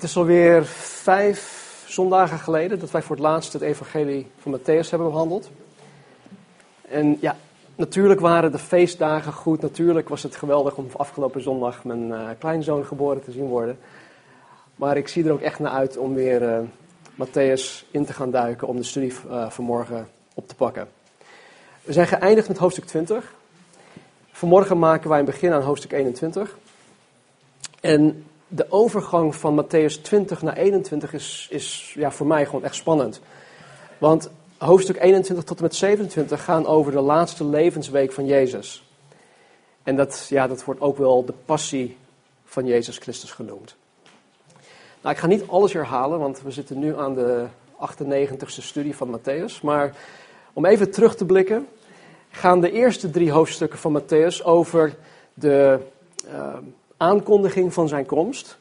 Het is alweer vijf zondagen geleden dat wij voor het laatst het evangelie van Matthäus hebben behandeld. En ja, natuurlijk waren de feestdagen goed. Natuurlijk was het geweldig om afgelopen zondag mijn uh, kleinzoon geboren te zien worden. Maar ik zie er ook echt naar uit om weer uh, Matthäus in te gaan duiken om de studie uh, vanmorgen op te pakken. We zijn geëindigd met hoofdstuk 20. Vanmorgen maken wij een begin aan hoofdstuk 21. En de overgang van Matthäus 20 naar 21 is, is ja, voor mij gewoon echt spannend. Want hoofdstuk 21 tot en met 27 gaan over de laatste levensweek van Jezus. En dat, ja, dat wordt ook wel de passie van Jezus Christus genoemd. Nou, ik ga niet alles herhalen, want we zitten nu aan de 98ste studie van Matthäus. Maar om even terug te blikken, gaan de eerste drie hoofdstukken van Matthäus over de, uh, aankondiging van zijn komst.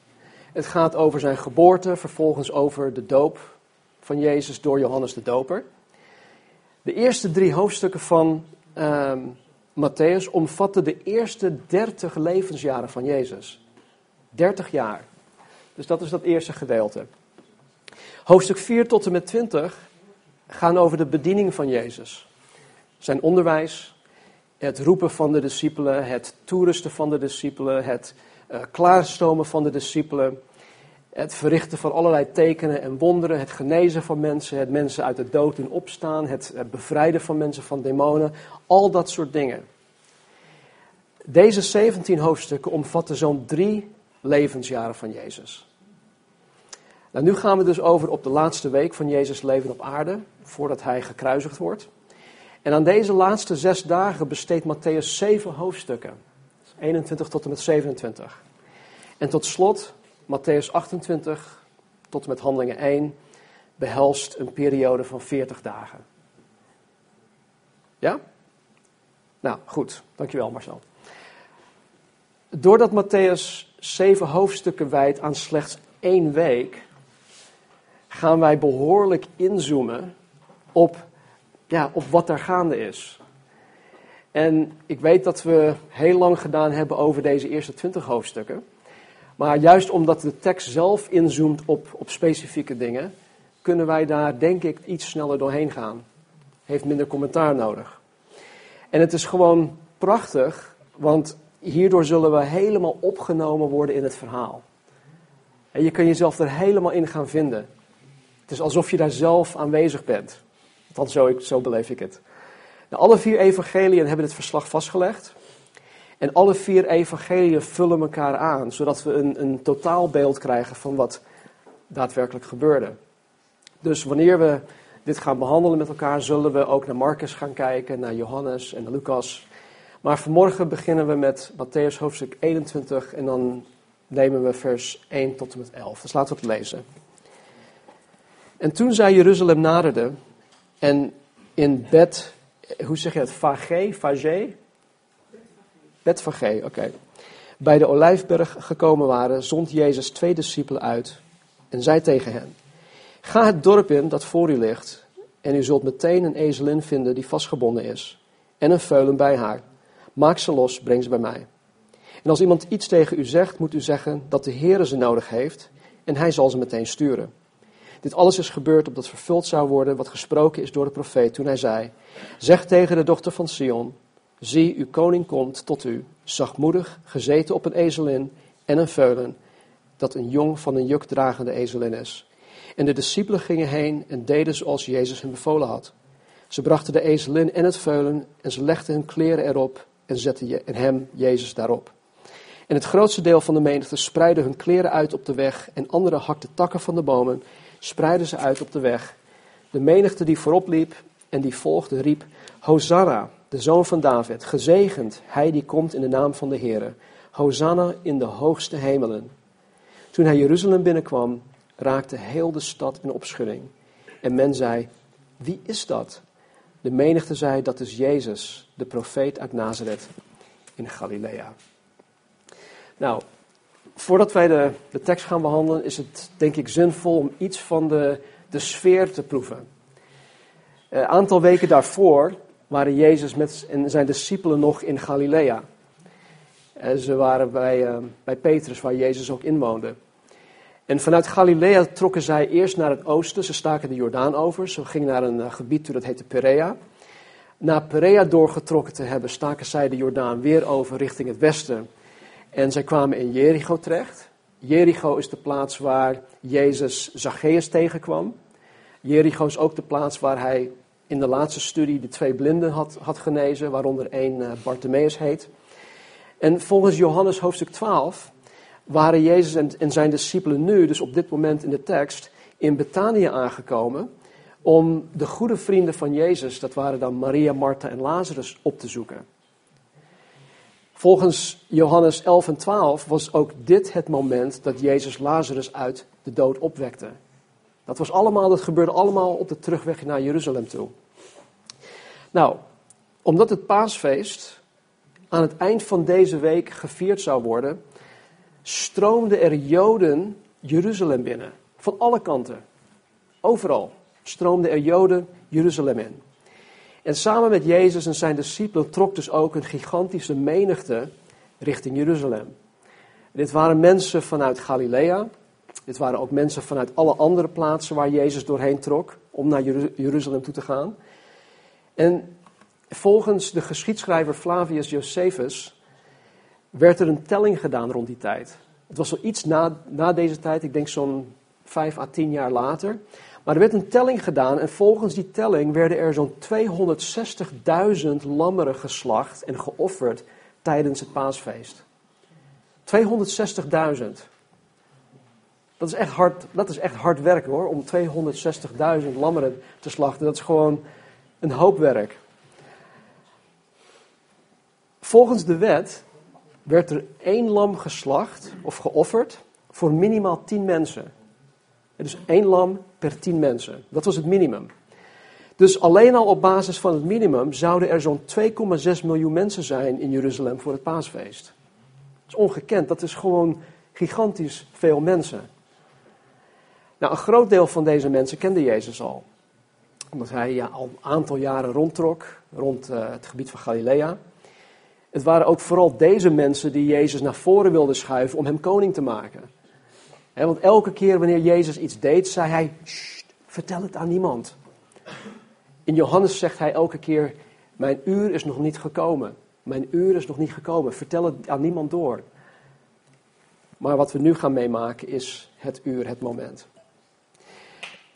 Het gaat over zijn geboorte, vervolgens over de doop van Jezus door Johannes de Doper. De eerste drie hoofdstukken van uh, Matthäus omvatten de eerste dertig levensjaren van Jezus. 30 jaar. Dus dat is dat eerste gedeelte. Hoofdstuk 4 tot en met 20 gaan over de bediening van Jezus. Zijn onderwijs, het roepen van de discipelen, het toerusten van de discipelen, het klaarstomen van de discipelen, het verrichten van allerlei tekenen en wonderen, het genezen van mensen, het mensen uit de dood in opstaan, het, het bevrijden van mensen van demonen, al dat soort dingen. Deze 17 hoofdstukken omvatten zo'n drie levensjaren van Jezus. Nou, nu gaan we dus over op de laatste week van Jezus' leven op aarde, voordat hij gekruisigd wordt. En aan deze laatste zes dagen besteedt Matthäus zeven hoofdstukken. 21 tot en met 27. En tot slot, Matthäus 28 tot en met Handelingen 1 behelst een periode van 40 dagen. Ja? Nou, goed. Dankjewel Marcel. Doordat Matthäus zeven hoofdstukken wijdt aan slechts één week, gaan wij behoorlijk inzoomen op, ja, op wat daar gaande is. En ik weet dat we heel lang gedaan hebben over deze eerste twintig hoofdstukken. Maar juist omdat de tekst zelf inzoomt op, op specifieke dingen, kunnen wij daar denk ik iets sneller doorheen gaan. Heeft minder commentaar nodig. En het is gewoon prachtig, want hierdoor zullen we helemaal opgenomen worden in het verhaal. En je kan jezelf er helemaal in gaan vinden. Het is alsof je daar zelf aanwezig bent. Althans, zo, zo beleef ik het. Nou, alle vier evangeliën hebben dit verslag vastgelegd. En alle vier evangeliën vullen elkaar aan, zodat we een, een totaalbeeld krijgen van wat daadwerkelijk gebeurde. Dus wanneer we dit gaan behandelen met elkaar, zullen we ook naar Marcus gaan kijken, naar Johannes en naar Lucas. Maar vanmorgen beginnen we met Matthäus hoofdstuk 21 en dan nemen we vers 1 tot en met 11. Dus laten we het lezen. En toen zij Jeruzalem naderde en in bed hoe zeg je het, Vage, Vage? Betvage, oké. Bij de Olijfberg gekomen waren, zond Jezus twee discipelen uit en zei tegen hen: Ga het dorp in dat voor u ligt, en u zult meteen een ezelin vinden die vastgebonden is, en een veulen bij haar. Maak ze los, breng ze bij mij. En als iemand iets tegen u zegt, moet u zeggen dat de Heer ze nodig heeft, en hij zal ze meteen sturen. Dit alles is gebeurd opdat vervuld zou worden wat gesproken is door de profeet toen hij zei: Zeg tegen de dochter van Sion: Zie, uw koning komt tot u, zachtmoedig, gezeten op een ezelin en een veulen, dat een jong van een jukdragende ezelin is. En de discipelen gingen heen en deden zoals Jezus hen bevolen had. Ze brachten de ezelin en het veulen en ze legden hun kleren erop en zetten hem, Jezus, daarop. En het grootste deel van de menigte spreidde hun kleren uit op de weg en anderen hakten takken van de bomen spreidden ze uit op de weg. De menigte die voorop liep en die volgde riep, Hosanna, de zoon van David, gezegend hij die komt in de naam van de Heer. Hosanna in de hoogste hemelen. Toen hij Jeruzalem binnenkwam, raakte heel de stad in opschudding. En men zei, wie is dat? De menigte zei, dat is Jezus, de profeet uit Nazareth in Galilea. Nou, voordat wij de, de tekst gaan behandelen, is het denk ik zinvol om iets van de, de sfeer te proeven. Een aantal weken daarvoor waren Jezus met en zijn discipelen nog in Galilea. Ze waren bij, uh, bij Petrus, waar Jezus ook inwoonde. En vanuit Galilea trokken zij eerst naar het oosten. Ze staken de Jordaan over. Ze gingen naar een gebied toe dat heette Perea. Na Perea doorgetrokken te hebben, staken zij de Jordaan weer over richting het westen. En zij kwamen in Jericho terecht. Jericho is de plaats waar Jezus Zacchaeus tegenkwam. Jericho is ook de plaats waar hij in de laatste studie de twee blinden had, had genezen, waaronder één uh, Bartimaeus heet. En volgens Johannes hoofdstuk 12 waren Jezus en, en zijn discipelen nu, dus op dit moment in de tekst, in Betanië aangekomen om de goede vrienden van Jezus, dat waren dan Maria, Martha en Lazarus, op te zoeken. Volgens Johannes 11 en 12 was ook dit het moment dat Jezus Lazarus uit de dood opwekte. Dat, was allemaal, dat gebeurde allemaal op de terugweg naar Jeruzalem toe. Nou, omdat het paasfeest aan het eind van deze week gevierd zou worden, stroomden er Joden Jeruzalem binnen. Van alle kanten. Overal stroomden er Joden Jeruzalem in. En samen met Jezus en zijn discipelen trok dus ook een gigantische menigte richting Jeruzalem. Dit waren mensen vanuit Galilea. Dit waren ook mensen vanuit alle andere plaatsen waar Jezus doorheen trok om naar Jeruzalem toe te gaan. En volgens de geschiedschrijver Flavius Josephus werd er een telling gedaan rond die tijd. Het was wel iets na, na deze tijd, ik denk zo'n vijf à tien jaar later. Maar er werd een telling gedaan en volgens die telling werden er zo'n 260.000 lammeren geslacht en geofferd tijdens het paasfeest. 260.000. Dat is echt hard, dat is echt hard werk hoor, om 260.000 lammeren te slachten. Dat is gewoon een hoop werk. Volgens de wet werd er één lam geslacht of geofferd voor minimaal 10 mensen. Dus één lam per tien mensen. Dat was het minimum. Dus alleen al op basis van het minimum zouden er zo'n 2,6 miljoen mensen zijn in Jeruzalem voor het paasfeest. Dat is ongekend, dat is gewoon gigantisch veel mensen. Nou, een groot deel van deze mensen kende Jezus al. Omdat hij ja, al een aantal jaren rondtrok, rond uh, het gebied van Galilea. Het waren ook vooral deze mensen die Jezus naar voren wilden schuiven om hem koning te maken want elke keer wanneer Jezus iets deed, zei hij: vertel het aan niemand. In Johannes zegt hij elke keer: Mijn uur is nog niet gekomen. Mijn uur is nog niet gekomen. Vertel het aan niemand door. Maar wat we nu gaan meemaken is het uur, het moment.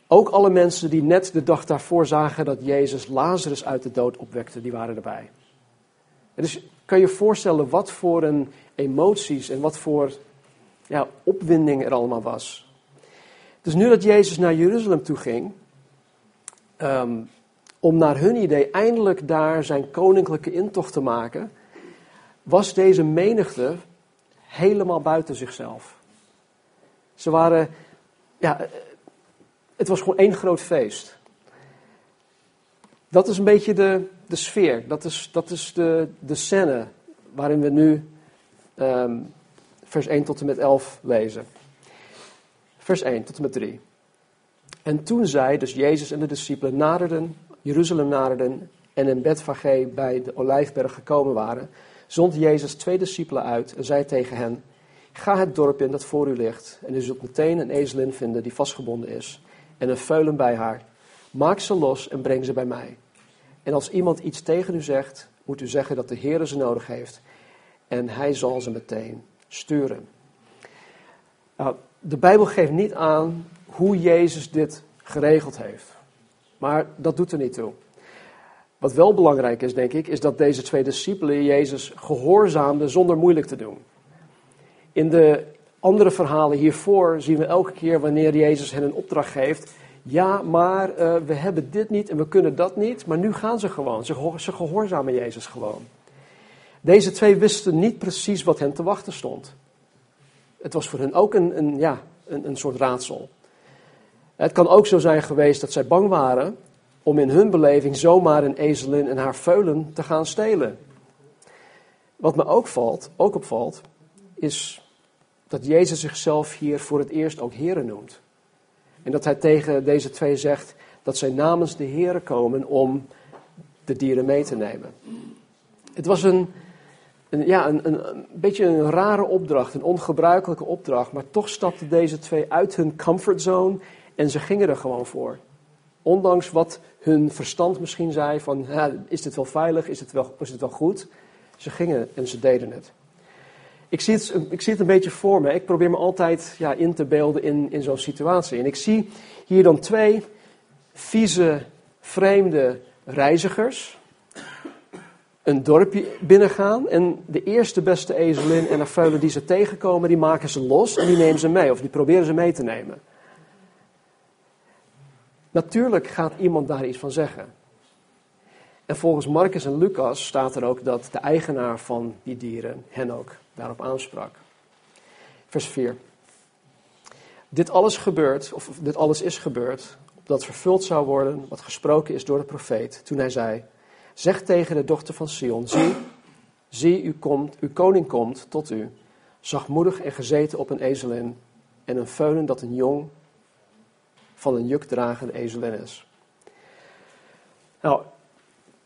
Ook alle mensen die net de dag daarvoor zagen dat Jezus Lazarus uit de dood opwekte, die waren erbij. dus kan je je voorstellen wat voor een emoties en wat voor ja, opwinding er allemaal was. Dus nu dat Jezus naar Jeruzalem toe ging, ehm, om naar hun idee eindelijk daar zijn koninklijke intocht te maken, was deze menigte helemaal buiten zichzelf. Ze waren, ja, het was gewoon één groot feest. Dat is een beetje de, de sfeer, dat is, dat is de, de scène waarin we nu ehm, vers 1 tot en met 11 lezen. Vers 1 tot en met 3. En toen zij, dus Jezus en de discipelen, naderden, Jeruzalem naderden en in Betfage bij de Olijfberg gekomen waren, zond Jezus twee discipelen uit en zei tegen hen, ga het dorp in dat voor u ligt en u zult meteen een ezelin vinden die vastgebonden is en een veulen bij haar. Maak ze los en breng ze bij mij. En als iemand iets tegen u zegt, moet u zeggen dat de Heer ze nodig heeft en hij zal ze meteen sturen. Nou, de Bijbel geeft niet aan hoe Jezus dit geregeld heeft. Maar dat doet er niet toe. Wat wel belangrijk is, denk ik, is dat deze twee discipelen Jezus gehoorzaamden zonder moeilijk te doen. In de andere verhalen hiervoor zien we elke keer wanneer Jezus hen een opdracht geeft. Ja, maar uh, we hebben dit niet en we kunnen dat niet. Maar nu gaan ze gewoon. Ze, ze gehoorzamen Jezus gewoon. Deze twee wisten niet precies wat hen te wachten stond. Het was voor hen ook een, een ja, een, een soort raadsel. Het kan ook zo zijn geweest dat zij bang waren om in hun beleving zomaar een ezelin en haar veulen te gaan stelen. Wat me ook, valt, ook opvalt, is dat Jezus zichzelf hier voor het eerst ook Here noemt. En dat hij tegen deze twee zegt dat zij namens de Here komen om de dieren mee te nemen. Het was een, een, ja, een, een, een beetje een rare opdracht, een ongebruikelijke opdracht. Maar toch stapten deze twee uit hun comfortzone en ze gingen er gewoon voor. Ondanks wat hun verstand misschien zei van, ja, is dit wel veilig, is het wel, is het wel goed? Ze gingen en ze deden het. Ik zie het, ik zie het een beetje voor me. Ik probeer me altijd ja, in te beelden in, in zo'n situatie. En ik zie hier dan twee vieze, vreemde reizigers een dorpje binnengaan. En de eerste beste ezelin en de die ze tegenkomen, die maken ze los en die nemen ze mee. Of die proberen ze mee te nemen. Natuurlijk gaat iemand daar iets van zeggen. En volgens Marcus en Lucas staat er ook dat de eigenaar van die dieren hen ook daarop aansprak. Vers 4. Dit alles gebeurt, of dit alles is gebeurd, opdat vervuld zou worden wat gesproken is door de profeet, toen hij zei, zeg tegen de dochter van Sion, zie, zie, u komt, uw koning komt tot u, zachtmoedig en gezeten op een ezelin, en een veulen dat een jong van een jukdragende ezelin is. Nou,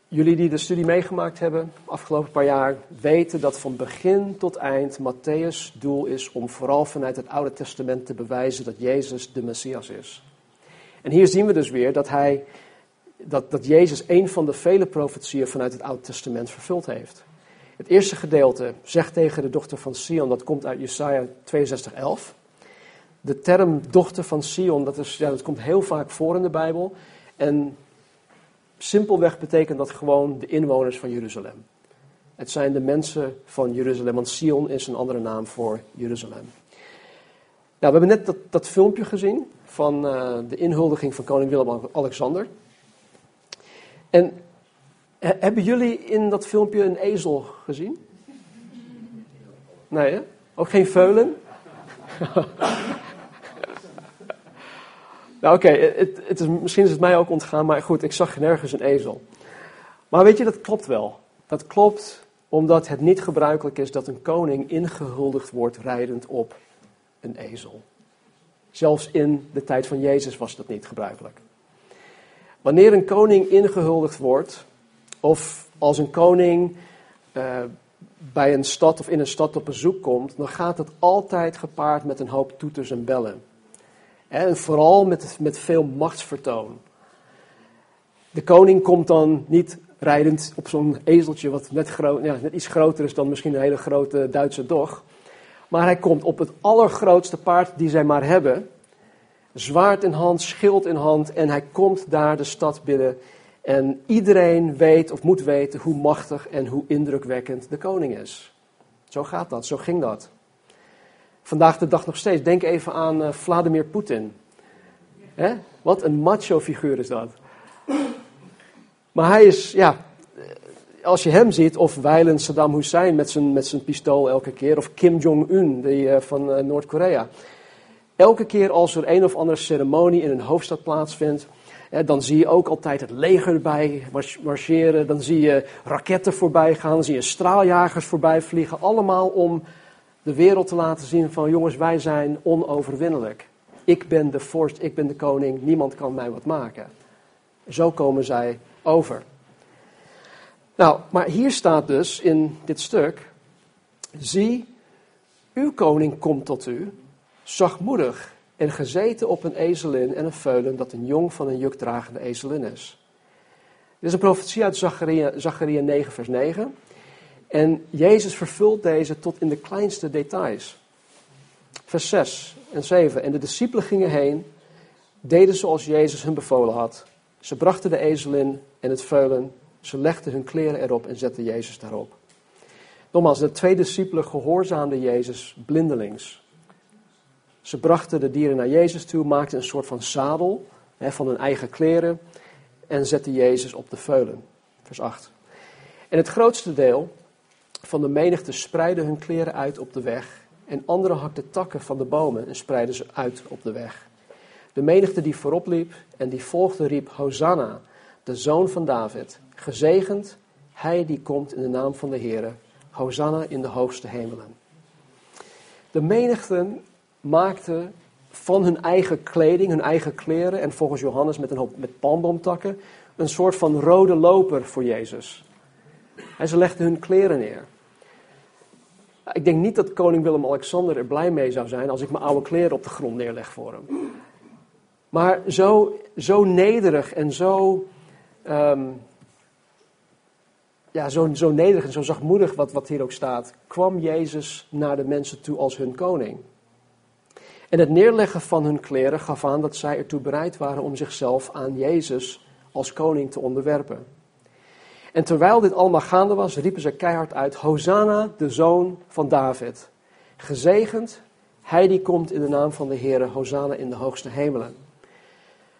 jullie die de studie meegemaakt hebben afgelopen paar jaar, weten dat van begin tot eind Matthäus' doel is om vooral vanuit het Oude Testament te bewijzen dat Jezus de Messias is. En hier zien we dus weer dat, hij, dat, dat Jezus een van de vele profetieën vanuit het Oude Testament vervuld heeft. Het eerste gedeelte zegt tegen de dochter van Sion, dat komt uit Jesaja 62:11. De term dochter van Sion, dat, is, ja, dat komt heel vaak voor in de Bijbel. En simpelweg betekent dat gewoon de inwoners van Jeruzalem. Het zijn de mensen van Jeruzalem, want Sion is een andere naam voor Jeruzalem. Nou, we hebben net dat, filmpje gezien van uh, de inhuldiging van koning Willem-Alexander. En hebben jullie in dat filmpje een ezel gezien? Nee? Ook geen veulen? Nou oké, het, het is, misschien is het mij ook ontgaan, maar goed, ik zag nergens een ezel. Maar weet je, dat klopt wel. Dat klopt omdat het niet gebruikelijk is dat een koning ingehuldigd wordt rijdend op een ezel. Zelfs in de tijd van Jezus was dat niet gebruikelijk. Wanneer een koning ingehuldigd wordt, of als een koning uh, bij een stad of in een stad op bezoek komt, dan gaat het altijd gepaard met een hoop toeters en bellen. En vooral met, met veel machtsvertoon. De koning komt dan niet rijdend op zo'n ezeltje, wat net, net iets groter is dan misschien een hele grote Duitse dog. Maar hij komt op het allergrootste paard die zij maar hebben. Zwaard in hand, schild in hand. En hij komt daar de stad binnen. En iedereen weet of moet weten hoe machtig en hoe indrukwekkend de koning is. Zo gaat dat, zo ging dat vandaag de dag nog steeds. Denk even aan uh, Vladimir Poetin. Wat een macho figuur is dat. Maar hij is, ja, als je hem ziet, of wijlen Saddam Hussein met zijn, met zijn pistool elke keer, of Kim Jong-un uh, van uh, Noord-Korea. Elke keer als er een of andere ceremonie in een hoofdstad plaatsvindt, dan zie je ook altijd het leger erbij marcheren. Dan zie je raketten voorbij gaan. Dan zie je straaljagers voorbij vliegen. Allemaal om de wereld te laten zien van jongens, wij zijn onoverwinnelijk. Ik ben de vorst, ik ben de koning, niemand kan mij wat maken. Zo komen zij over. Nou, maar hier staat dus in dit stuk: Zie, uw koning komt tot u, zachtmoedig en gezeten op een ezelin en een veulen dat een jong van een jukdragende ezelin is. Dit is een profetie uit Zacharia, Zacharia 9, vers 9. En Jezus vervult deze tot in de kleinste details. Vers 6 en 7. En de discipelen gingen heen, deden zoals Jezus hun bevolen had. Ze brachten de ezel in en het veulen. Ze legden hun kleren erop en zetten Jezus daarop. Nogmaals, de twee discipelen gehoorzaamden Jezus blindelings. Ze brachten de dieren naar Jezus toe, maakten een soort van zadel hè, van hun eigen kleren en zetten Jezus op de veulen. Vers 8. En het grootste deel van de menigte spreidden hun kleren uit op de weg. En anderen hakten takken van de bomen en spreidden ze uit op de weg. De menigte die voorop liep en die volgde riep: Hosanna, de zoon van David. Gezegend, hij die komt in de naam van de Heer. Hosanna in de hoogste hemelen. De menigte maakte van hun eigen kleding, hun eigen kleren en volgens Johannes met een hoop met palmboomtakken een soort van rode loper voor Jezus. En ze legden hun kleren neer. Ik denk niet dat koning Willem-Alexander er blij mee zou zijn als ik mijn oude kleren op de grond neerleg voor hem. Maar zo, zo nederig en zo, ehm, ja, zo, zo nederig en zo zachtmoedig, wat, wat hier ook staat, kwam Jezus naar de mensen toe als hun koning. En het neerleggen van hun kleren gaf aan dat zij ertoe bereid waren om zichzelf aan Jezus als koning te onderwerpen. En terwijl dit allemaal gaande was, riepen ze keihard uit: Hosanna, de zoon van David. Gezegend, hij die komt in de naam van de Heer, Hosanna in de hoogste hemelen.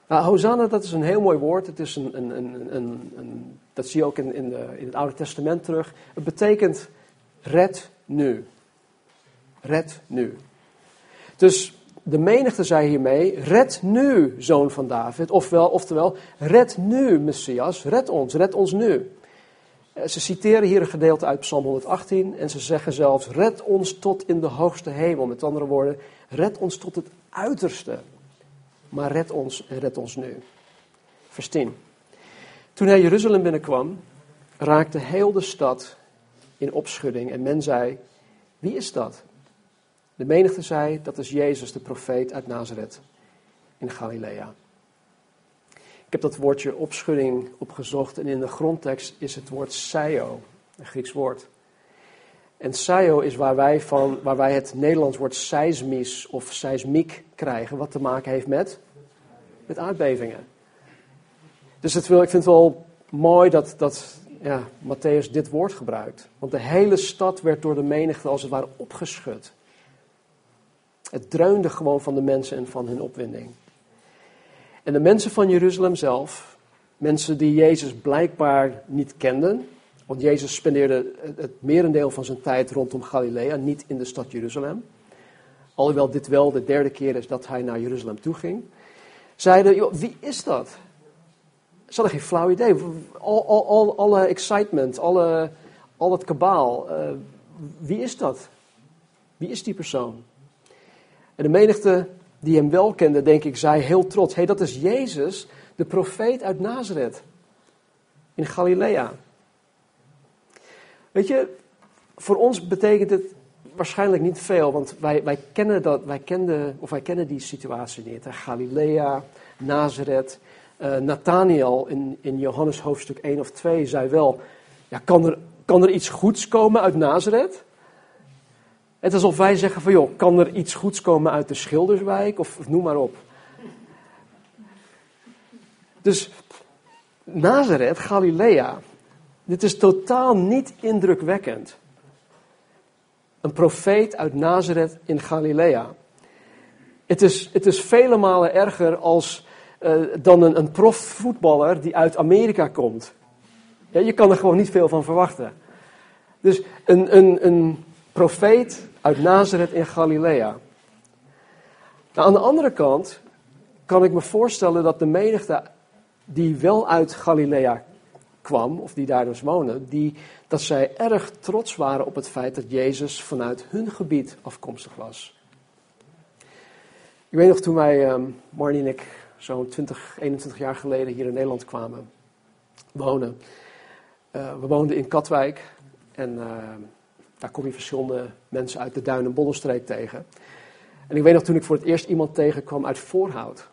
Nou, Hosanna, dat is een heel mooi woord. Het is een, een, een, een dat zie je ook in, in, de, in het Oude Testament terug. Het betekent red nu. Red nu. Dus de menigte zei hiermee: Red nu, zoon van David. Ofwel, oftewel, red nu, Messias. Red ons, red ons nu. Eh, ze citeren hier een gedeelte uit Psalm 118 en ze zeggen zelfs: Red ons tot in de hoogste hemel. Met andere woorden, red ons tot het uiterste. Maar red ons en red ons nu. Vers 10. Toen hij Jeruzalem binnenkwam, raakte heel de stad in opschudding en men zei: Wie is dat? De menigte zei: Dat is Jezus, de profeet uit Nazareth in Galilea. Ik heb dat woordje opschudding opgezocht en in de grondtekst is het woord saio, een Grieks woord. En saio is waar wij, van, waar wij het Nederlands woord seismisch of seismiek krijgen, wat te maken heeft met, met aardbevingen. Dus het wil, ik vind het wel mooi dat, dat ja, Matthäus dit woord gebruikt. Want de hele stad werd door de menigte als het ware opgeschud. Het dreunde gewoon van de mensen en van hun opwinding. En de mensen van Jeruzalem zelf, mensen die Jezus blijkbaar niet kenden, want Jezus spendeerde het merendeel van zijn tijd rondom Galilea, niet in de stad Jeruzalem. Alhoewel dit wel de derde keer is dat hij naar Jeruzalem toe ging. Zeiden, joh, wie is dat? Ze hadden geen flauw idee. Al, al, al, alle excitement, alle, al het kabaal. Uh, wie is dat? Wie is die persoon? En de menigte die hem wel kende, denk ik, zei heel trots: hey, dat is Jezus, de profeet uit Nazareth, in Galilea. Weet je, voor ons betekent het waarschijnlijk niet veel, want wij, wij, kennen, dat, wij, kenden, of wij kennen die situatie niet. Hè? Galilea, Nazareth. Uh, Nathaniel in, in Johannes hoofdstuk 1 of 2 zei wel: ja, kan, er, kan er iets goeds komen uit Nazareth? Het is alsof wij zeggen van joh, kan er iets goeds komen uit de Schilderswijk of, noem maar op. Dus Nazareth, Galilea, dit is totaal niet indrukwekkend. Een profeet uit Nazareth in Galilea. Het is, het is vele malen erger als, uh, dan een, een profvoetballer die uit Amerika komt. Ja, je kan er gewoon niet veel van verwachten. Dus een, een, een profeet uit Nazareth in Galilea. Nou, aan de andere kant kan ik me voorstellen dat de menigte die wel uit Galilea kwam, of die daar dus wonen, die, dat zij erg trots waren op het feit dat Jezus vanuit hun gebied afkomstig was. Ik weet nog toen wij, um, Marnie en ik, zo'n 20, 21 jaar geleden hier in Nederland kwamen wonen. Uh, we woonden in Katwijk en uh, daar kom je verschillende mensen uit de Duin- en tegen. En ik weet nog toen ik voor het eerst iemand tegenkwam uit Voorhout.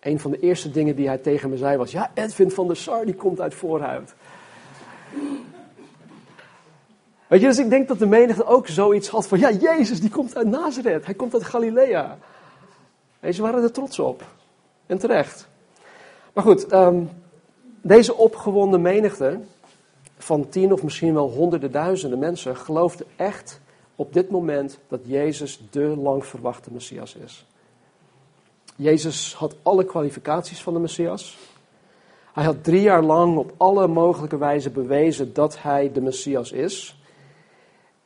Een van de eerste dingen die hij tegen me zei was: Ja, Edwin van der Sar, die komt uit Voorhout. Weet je, dus ik denk dat de menigte ook zoiets had van: Ja, Jezus, die komt uit Nazareth, hij komt uit Galilea. En ze waren er trots op. En terecht. Maar goed, um, deze opgewonden menigte, van tien of misschien wel honderden duizenden mensen geloofden echt op dit moment dat Jezus de lang verwachte Messias is. Jezus had alle kwalificaties van de Messias. Hij had drie jaar lang op alle mogelijke wijze bewezen dat hij de Messias is.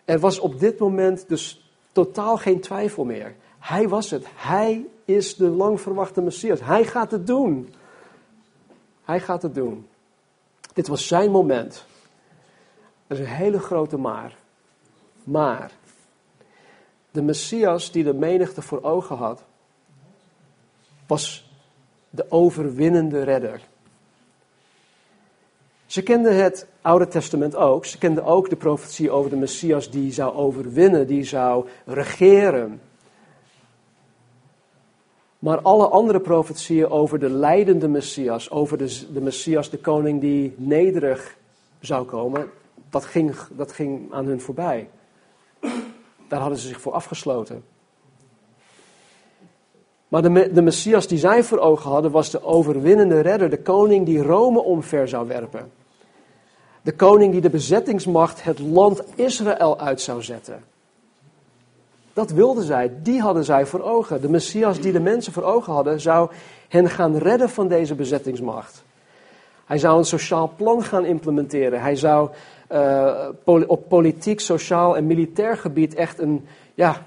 Er was op dit moment dus totaal geen twijfel meer. Hij was het. Hij is de lang verwachte Messias. Hij gaat het doen. Hij gaat het doen. Dit was zijn moment. Dat is een hele grote maar. Maar de Messias die de menigte voor ogen had, was de overwinnende redder. Ze kenden het Oude Testament ook. Ze kenden ook de profetie over de Messias die zou overwinnen, die zou regeren. Maar alle andere profetieën over de leidende Messias, over de, de Messias, de koning die nederig zou komen, dat ging, dat ging aan hun voorbij. Daar hadden ze zich voor afgesloten. Maar de, de Messias die zij voor ogen hadden was de overwinnende redder, de koning die Rome omver zou werpen. De koning die de bezettingsmacht het land Israël uit zou zetten. Dat wilden zij, die hadden zij voor ogen. De Messias die de mensen voor ogen hadden, zou hen gaan redden van deze bezettingsmacht. Hij zou een sociaal plan gaan implementeren. Hij zou uh, op politiek, sociaal en militair gebied echt een, ja,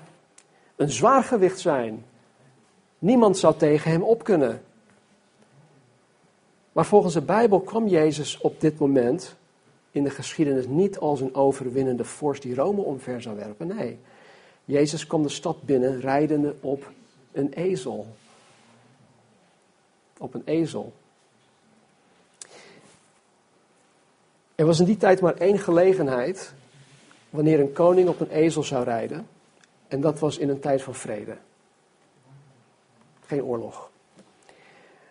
een zwaargewicht zijn. Niemand zou tegen hem op kunnen. Maar volgens de Bijbel kwam Jezus op dit moment in de geschiedenis niet als een overwinnende vorst die Rome omver zou werpen. Nee, Jezus kwam de stad binnen rijdende op een ezel. Op een ezel. Er was in die tijd maar één gelegenheid wanneer een koning op een ezel zou rijden. En dat was in een tijd van vrede. Geen oorlog.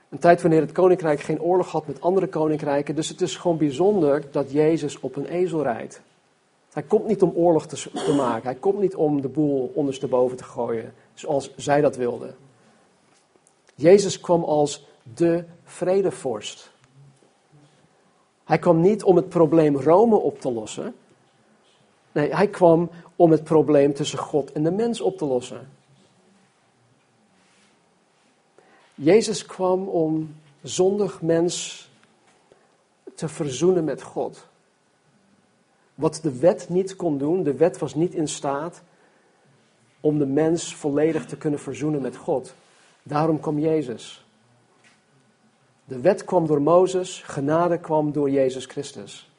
Een tijd wanneer het koninkrijk geen oorlog had met andere koninkrijken. Dus het is gewoon bijzonder dat Jezus op een ezel rijdt. Hij komt niet om oorlog te, maken. Hij komt niet om de boel ondersteboven te gooien, zoals zij dat wilden. Jezus kwam als de vredevorst. Hij kwam niet om het probleem Rome op te lossen. Nee, hij kwam om het probleem tussen God en de mens op te lossen. Jezus kwam om zondig mens te verzoenen met God. Wat de wet niet kon doen, de wet was niet in staat om de mens volledig te kunnen verzoenen met God. Daarom kwam Jezus. De wet kwam door Mozes, genade kwam door Jezus Christus.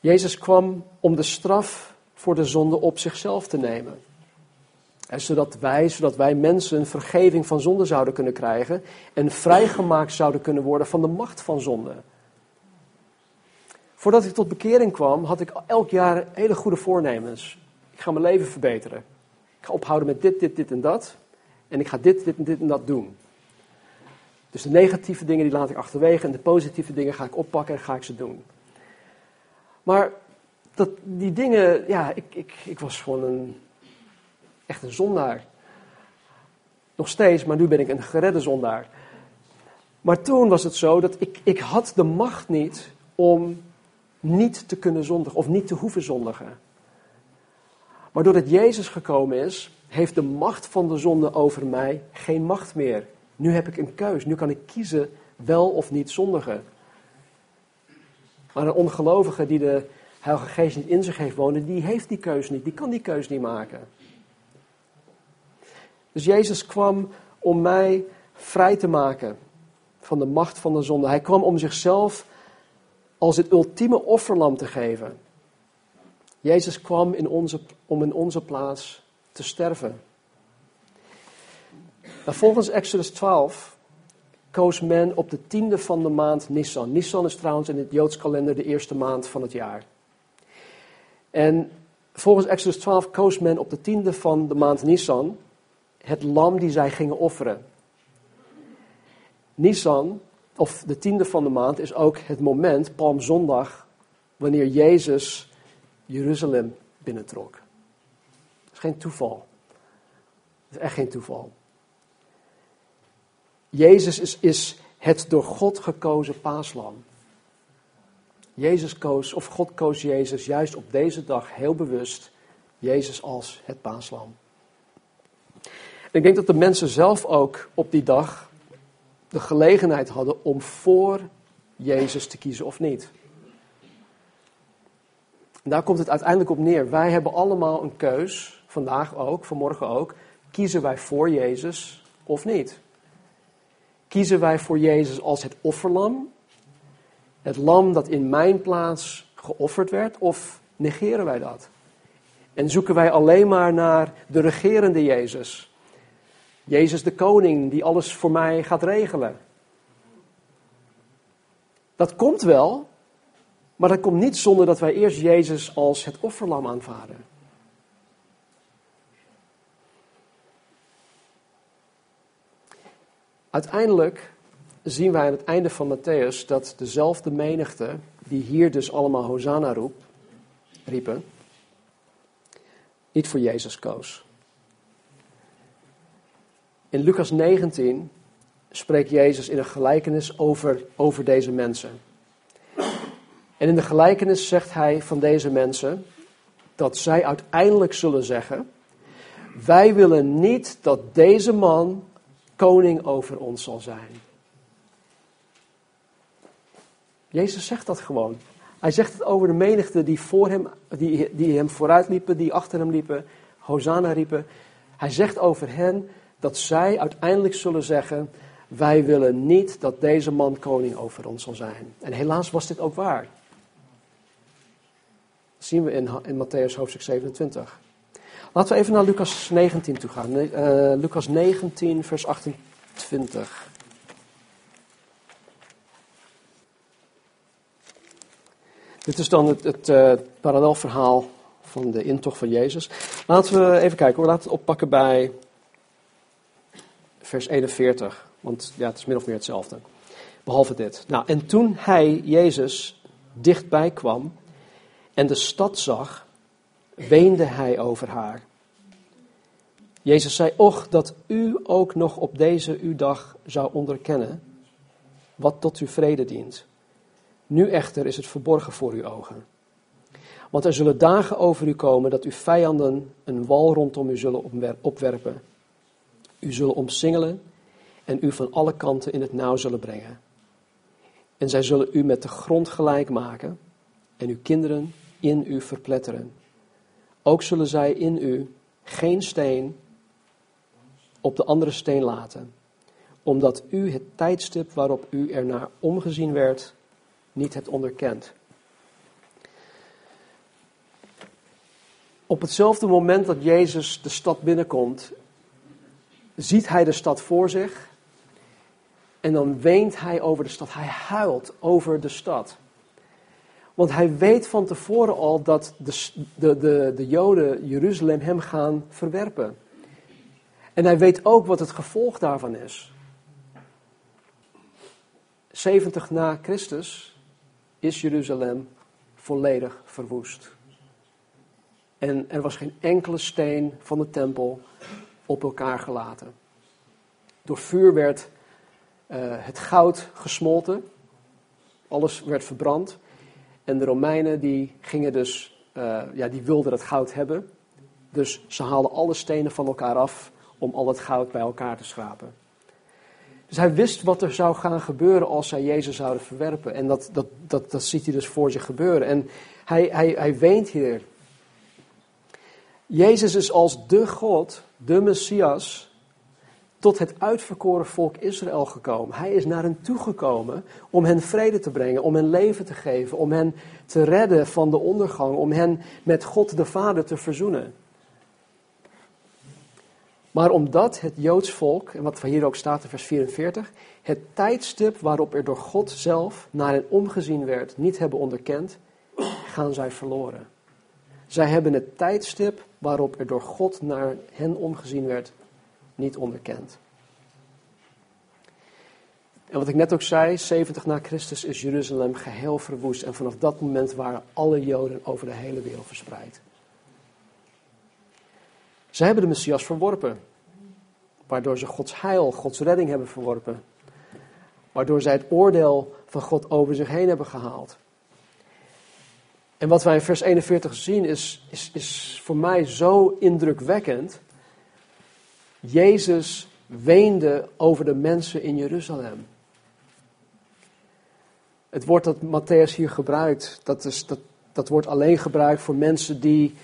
Jezus kwam om de straf voor de zonde op zichzelf te nemen. En zodat wij, zodat wij mensen vergeving van zonde zouden kunnen krijgen en vrijgemaakt zouden kunnen worden van de macht van zonde. Voordat ik tot bekering kwam, had ik elk jaar hele goede voornemens. Ik ga mijn leven verbeteren. Ik ga ophouden met dit, dit, dit en dat. En ik ga dit, dit en dit en dat doen. Dus de negatieve dingen die laat ik achterwege en de positieve dingen ga ik oppakken en ga ik ze doen. Maar dat, die dingen, ja, ik, ik, ik was gewoon een, echt een zondaar. Nog steeds, maar nu ben ik een geredde zondaar. Maar toen was het zo dat ik, ik had de macht niet om niet te kunnen zondigen of niet te hoeven zondigen. Maar doordat Jezus gekomen is, heeft de macht van de zonde over mij geen macht meer. Nu heb ik een keus. Nu kan ik kiezen wel of niet zondigen. Maar een ongelovige die de Heilige Geest niet in zich heeft wonen, die heeft die keus niet. Die kan die keus niet maken. Dus Jezus kwam om mij vrij te maken van de macht van de zonde. Hij kwam om zichzelf als het ultieme offerlam te geven. Jezus kwam in onze, om in onze plaats te sterven. Nou, volgens Exodus 12 koos men op de tiende van de maand Nissan. Nissan is trouwens in het Joods kalender de eerste maand van het jaar. En volgens Exodus 12 koos men op de tiende van de maand Nissan het lam die zij gingen offeren. Nissan of de tiende van de maand, is ook het moment, Palmzondag, wanneer Jezus Jeruzalem binnentrok. Toeval. Is echt geen toeval. Jezus is, is het door God gekozen paaslam. Jezus koos, of God koos Jezus juist op deze dag heel bewust, Jezus als het paaslam. ik denk dat de mensen zelf ook op die dag de gelegenheid hadden om voor Jezus te kiezen of niet. En daar komt het uiteindelijk op neer. Wij hebben allemaal een keus, vandaag ook, vanmorgen ook. Kiezen wij voor Jezus of niet? Kiezen wij voor Jezus als het offerlam? Het lam dat in mijn plaats geofferd werd? Of negeren wij dat? En zoeken wij alleen maar naar de regerende Jezus? Jezus de koning die alles voor mij gaat regelen. Dat komt wel, maar dat komt niet zonder dat wij eerst Jezus als het offerlam aanvaarden. Uiteindelijk zien wij aan het einde van Matthäus dat dezelfde menigte, die hier dus allemaal Hosanna roep, riepen, niet voor Jezus koos. In Lucas 19 spreekt Jezus in een gelijkenis over, over deze mensen. En in de gelijkenis zegt hij van deze mensen dat zij uiteindelijk zullen zeggen: Wij willen niet dat deze man koning over ons zal zijn. Jezus zegt dat gewoon. Hij zegt het over de menigte die, voor hem, die, die hem vooruit liepen, die achter hem liepen, Hosanna riepen. Hij zegt over hen dat zij uiteindelijk zullen zeggen: Wij willen niet dat deze man koning over ons zal zijn. En helaas was dit ook waar. Dat zien we in, in Matthäus hoofdstuk 27. Laten we even naar Lucas 19 toe gaan. Uh, Lucas 19, vers 28. Dit is dan het, het uh, parallelverhaal van de intocht van Jezus. Laten we even kijken, we laten het oppakken bij vers 41. Want ja, het is min of meer hetzelfde. Behalve dit. Nou, en toen hij, Jezus, dichtbij kwam en de stad zag, weende hij over haar. Jezus zei, och, dat u ook nog op deze uw dag zou onderkennen wat tot uw vrede dient. Nu echter is het verborgen voor uw ogen. Want er zullen dagen over u komen dat uw vijanden een wal rondom u zullen opwerpen. U zullen omsingelen en u van alle kanten in het nauw zullen brengen. En zij zullen u met de grond gelijk maken en uw kinderen in u verpletteren. Ook zullen zij in u geen steen op de andere steen laten, omdat u het tijdstip waarop u ernaar omgezien werd niet hebt onderkend. Op hetzelfde moment dat Jezus de stad binnenkomt, ziet hij de stad voor zich en dan weent hij over de stad. Hij huilt over de stad. Want hij weet van tevoren al dat de, de, de, de Joden Jeruzalem hem gaan verwerpen. En hij weet ook wat het gevolg daarvan is. 70 na Christus is Jeruzalem volledig verwoest. En er was geen enkele steen van de tempel op elkaar gelaten. Door vuur werd uh, het goud gesmolten. Alles werd verbrand. En de Romeinen die gingen dus, uh, ja, die wilden het goud hebben. Dus ze haalden alle stenen van elkaar af om al het goud bij elkaar te schrapen. Dus hij wist wat er zou gaan gebeuren als zij Jezus zouden verwerpen. En dat, dat, dat, dat ziet hij dus voor zich gebeuren. En hij, hij, hij weent hier. Jezus is als de God, de Messias, tot het uitverkoren volk Israël gekomen. Hij is naar hen toegekomen om hen vrede te brengen, om hen leven te geven, om hen te redden van de ondergang, om hen met God de Vader te verzoenen. Maar omdat het Joods volk, en wat hier ook staat in vers 44, het tijdstip waarop er door God zelf naar hen omgezien werd, niet hebben onderkend, gaan zij verloren. Zij hebben het tijdstip waarop er door God naar hen omgezien werd, niet onderkend. En wat ik net ook zei, 70 na Christus is Jeruzalem geheel verwoest. En vanaf dat moment waren alle Joden over de hele wereld verspreid. Ze hebben de Messias verworpen. Waardoor ze Gods heil, Gods redding hebben verworpen. Waardoor zij het oordeel van God over zich heen hebben gehaald. En wat wij in vers 41 zien is, is, is voor mij zo indrukwekkend. Jezus weende over de mensen in Jeruzalem. Het woord dat Matthäus hier gebruikt, dat, is, dat, dat wordt alleen gebruikt voor mensen die,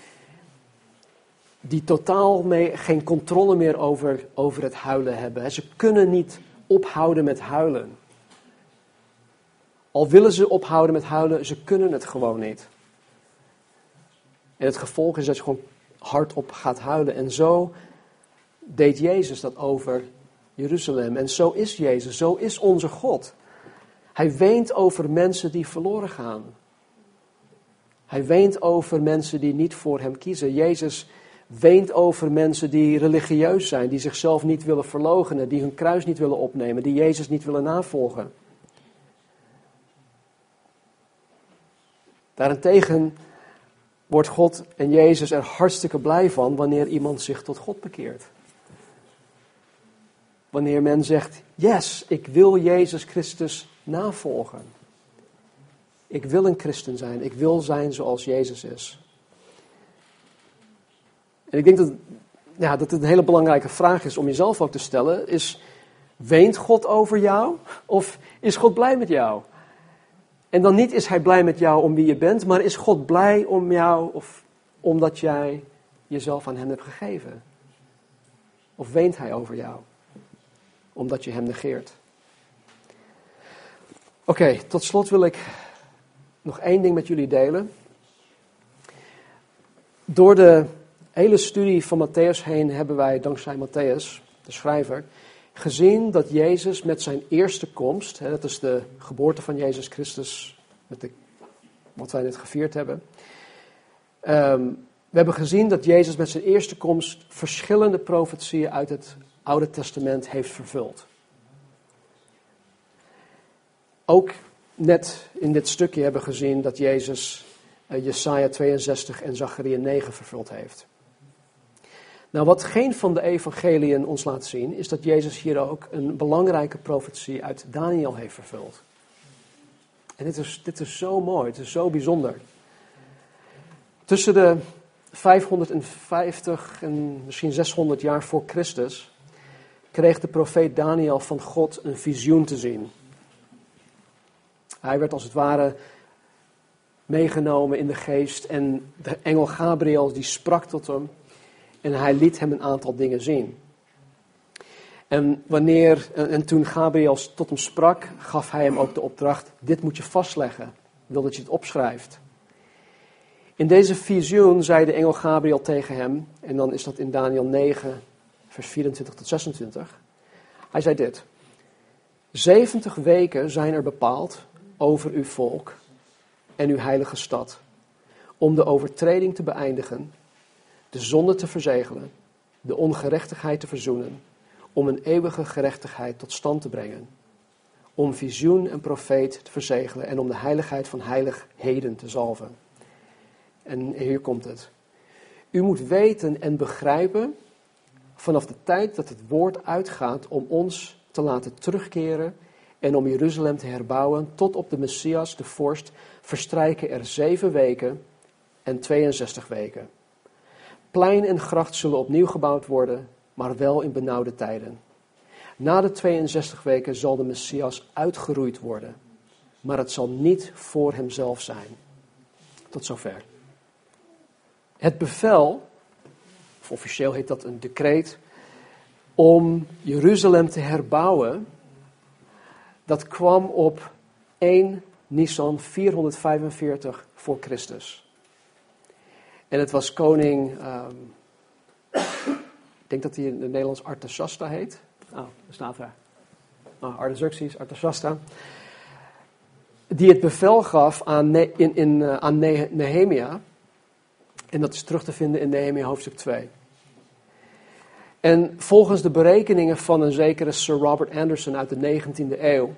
die totaal mee, geen controle meer over, over het huilen hebben. Ze kunnen niet ophouden met huilen. Al willen ze ophouden met huilen, ze kunnen het gewoon niet. En het gevolg is dat je gewoon hardop gaat huilen. En zo deed Jezus dat over Jeruzalem. En zo is Jezus, zo is onze God. Hij weent over mensen die verloren gaan. Hij weent over mensen die niet voor hem kiezen. Jezus weent over mensen die religieus zijn, die zichzelf niet willen verloochenen, die hun kruis niet willen opnemen, die Jezus niet willen navolgen. Daarentegen wordt God en Jezus er hartstikke blij van wanneer iemand zich tot God bekeert. Wanneer men zegt, yes, ik wil Jezus Christus navolgen. Ik wil een christen zijn, ik wil zijn zoals Jezus is. En ik denk dat, ja, dat het een hele belangrijke vraag is om jezelf ook te stellen, is, weent God over jou of is God blij met jou? En dan niet is hij blij met jou om wie je bent, maar is God blij om jou of omdat jij jezelf aan hem hebt gegeven? Of weent hij over jou omdat je hem negeert? Oké, tot slot wil ik nog één ding met jullie delen. Door de hele studie van Matthäus heen hebben wij, dankzij Matthäus, de schrijver, gezien dat Jezus met zijn eerste komst, hè, dat is de geboorte van Jezus Christus, met de, wat wij net gevierd hebben. Um, we hebben gezien dat Jezus met zijn eerste komst verschillende profetieën uit het Oude Testament heeft vervuld. Ook net in dit stukje hebben we gezien dat Jezus uh, Jesaja 62 en Zachariah 9 vervuld heeft. Nou, wat geen van de evangeliën ons laat zien, is dat Jezus hier ook een belangrijke profetie uit Daniel heeft vervuld. En dit is, dit is zo mooi, het is zo bijzonder. Tussen de 550 en misschien 600 jaar voor Christus kreeg de profeet Daniel van God een visioen te zien. Hij werd als het ware meegenomen in de geest en de engel Gabriel die sprak tot hem en hij liet hem een aantal dingen zien. En, wanneer, en toen Gabriel tot hem sprak, gaf hij hem ook de opdracht: dit moet je vastleggen. Ik wil dat je het opschrijft. In deze visioen zei de engel Gabriel tegen hem, en dan is dat in Daniel 9, vers 24 tot 26. Hij zei dit: 70 weken zijn er bepaald over uw volk en uw heilige stad, om de overtreding te beëindigen de zonde te verzegelen, de ongerechtigheid te verzoenen, om een eeuwige gerechtigheid tot stand te brengen, om visioen en profeet te verzegelen en om de heiligheid van heiligheden te zalven. En hier komt het. U moet weten en begrijpen vanaf de tijd dat het woord uitgaat om ons te laten terugkeren en om Jeruzalem te herbouwen tot op de Messias, de vorst, verstrijken er zeven weken en 62 weken. Plein en gracht zullen opnieuw gebouwd worden, maar wel in benauwde tijden. Na de 62 weken zal de Messias uitgeroeid worden, maar het zal niet voor hemzelf zijn. Tot zover. Het bevel, of officieel heet dat een decreet, om Jeruzalem te herbouwen, dat kwam op 1 Nisan 445 voor Christus. En het was koning, um, ik denk dat hij in het Nederlands Artasasta heet. Oh, daar staat er. Oh, Artaxerxes, Artasasta. Die het bevel gaf aan, in, in, uh, aan Nehemia. En dat is terug te vinden in Nehemia hoofdstuk 2. En volgens de berekeningen van een zekere Sir Robert Anderson uit de 19e eeuw,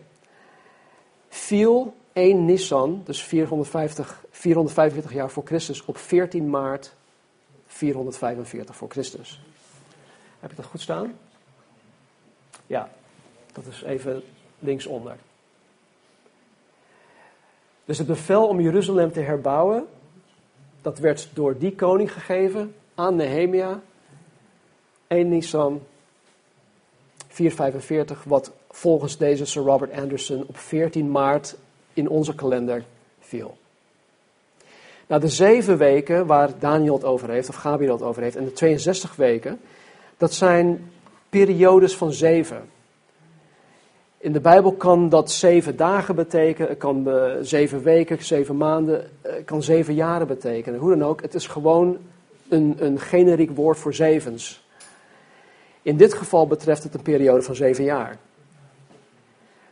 viel 1 Nissan, dus 450, 445 jaar voor Christus, op 14 maart 445 voor Christus. Heb je dat goed staan? Ja, dat is even linksonder. Dus het bevel om Jeruzalem te herbouwen, dat werd door die koning gegeven aan Nehemia. 1 Nisan 445, wat volgens deze Sir Robert Anderson op 14 maart in onze kalender viel. Nou, de zeven weken waar Daniel het over heeft, of Gabriel het over heeft, en de 62 weken, dat zijn periodes van zeven. In de Bijbel kan dat zeven dagen betekenen, kan zeven weken, zeven maanden, het kan zeven jaren betekenen. Hoe dan ook, het is gewoon een, een generiek woord voor zevens. In dit geval betreft het een periode van zeven jaar.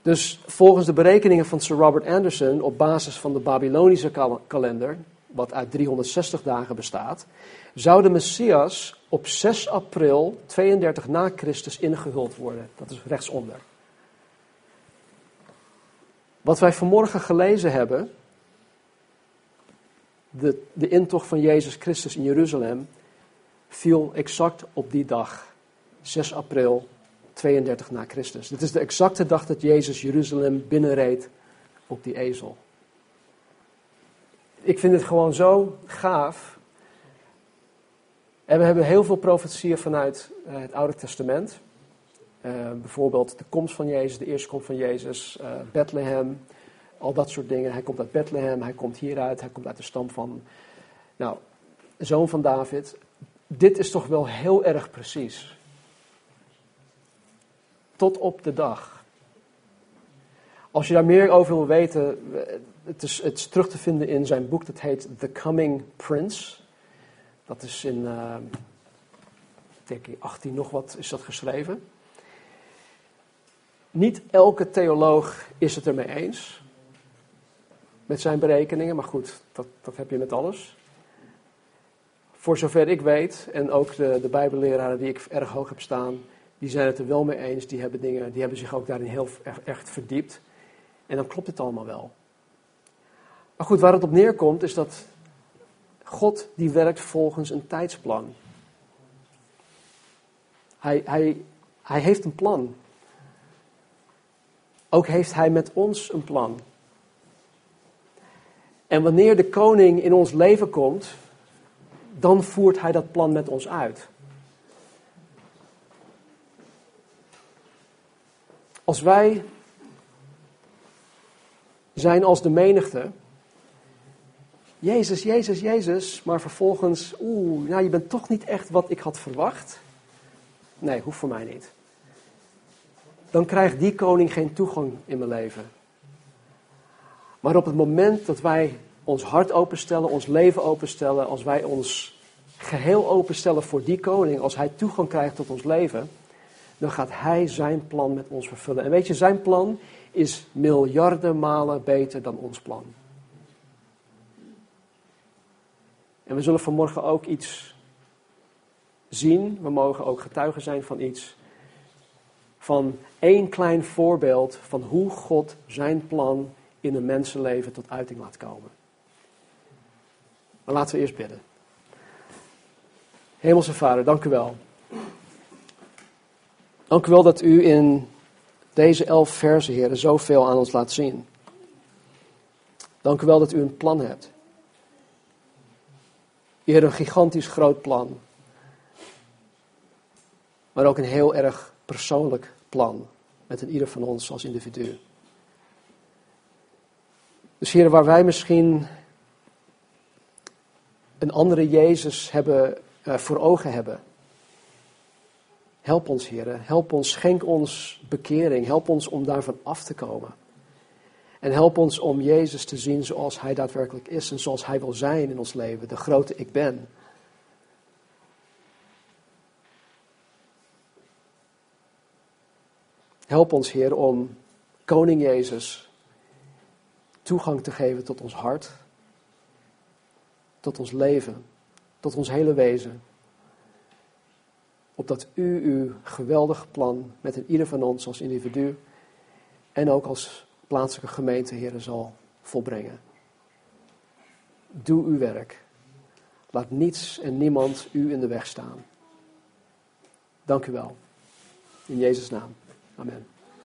Dus volgens de berekeningen van Sir Robert Anderson, op basis van de Babylonische kalender, wat uit 360 dagen bestaat, zou de Messias op 6 april 32 na Christus ingehuld worden. Dat is rechtsonder. Wat wij vanmorgen gelezen hebben, de, de intocht van Jezus Christus in Jeruzalem, viel exact op die dag, 6 april 32 na Christus. Dit is de exacte dag dat Jezus Jeruzalem binnenreed op die ezel. Ik vind het gewoon zo gaaf. En we hebben heel veel profetieën vanuit eh, het Oude Testament. Uh, bijvoorbeeld de komst van Jezus, de eerste komst van Jezus, uh, Bethlehem, al dat soort dingen. Hij komt uit Bethlehem, hij komt hieruit, hij komt uit de stam van, nou, zoon van David. Dit is toch wel heel erg precies. Tot op de dag. Als je daar meer over wil weten, het is, het is terug te vinden in zijn boek, dat heet The Coming Prince. Dat is in, uh, denk ik, 18 nog wat is dat geschreven. Niet elke theoloog is het ermee eens met zijn berekeningen, maar goed, dat, dat heb je met alles. Voor zover ik weet, en ook de, de Bijbelleraren die ik erg hoog heb staan, die zijn het er wel mee eens. Die hebben, dingen, die hebben zich ook daarin heel echt verdiept. En dan klopt het allemaal wel. Maar goed, waar het op neerkomt is dat God die werkt volgens een tijdsplan. Hij, hij, hij heeft een plan. Ook heeft hij met ons een plan. En wanneer de koning in ons leven komt, dan voert hij dat plan met ons uit. Als wij zijn als de menigte, Jezus, Jezus, Jezus, maar vervolgens, oeh, nou je bent toch niet echt wat ik had verwacht. Nee, hoeft voor mij niet. Dan krijgt die koning geen toegang in mijn leven. Maar op het moment dat wij ons hart openstellen, ons leven openstellen, als wij ons geheel openstellen voor die koning, als hij toegang krijgt tot ons leven, dan gaat hij zijn plan met ons vervullen. En weet je, zijn plan is miljarden malen beter dan ons plan. En we zullen vanmorgen ook iets zien, we mogen ook getuigen zijn van iets, van één klein voorbeeld van hoe God zijn plan in een mensenleven tot uiting laat komen. Maar laten we eerst bidden. Hemelse Vader, dank u wel. Dank u wel dat u in deze elf versen, Heer, zoveel aan ons laat zien. Dank u wel dat u een plan hebt. Heer, een gigantisch groot plan. Maar ook een heel erg persoonlijk plan. Met een ieder van ons als individu. Dus Heer, waar wij misschien een andere Jezus hebben, uh, voor ogen hebben. Help ons, Heer. Help ons, schenk ons bekering. Help ons om daarvan af te komen. En help ons om Jezus te zien zoals Hij daadwerkelijk is en zoals Hij wil zijn in ons leven, de grote ik ben. Help ons, Heer, om Koning Jezus toegang te geven tot ons hart, tot ons leven, tot ons hele wezen. Opdat u uw geweldige plan met een ieder van ons als individu en ook als plaatselijke gemeente, Heer, zal volbrengen. Doe uw werk. Laat niets en niemand u in de weg staan. Dank u wel. In Jezus' naam. Amen.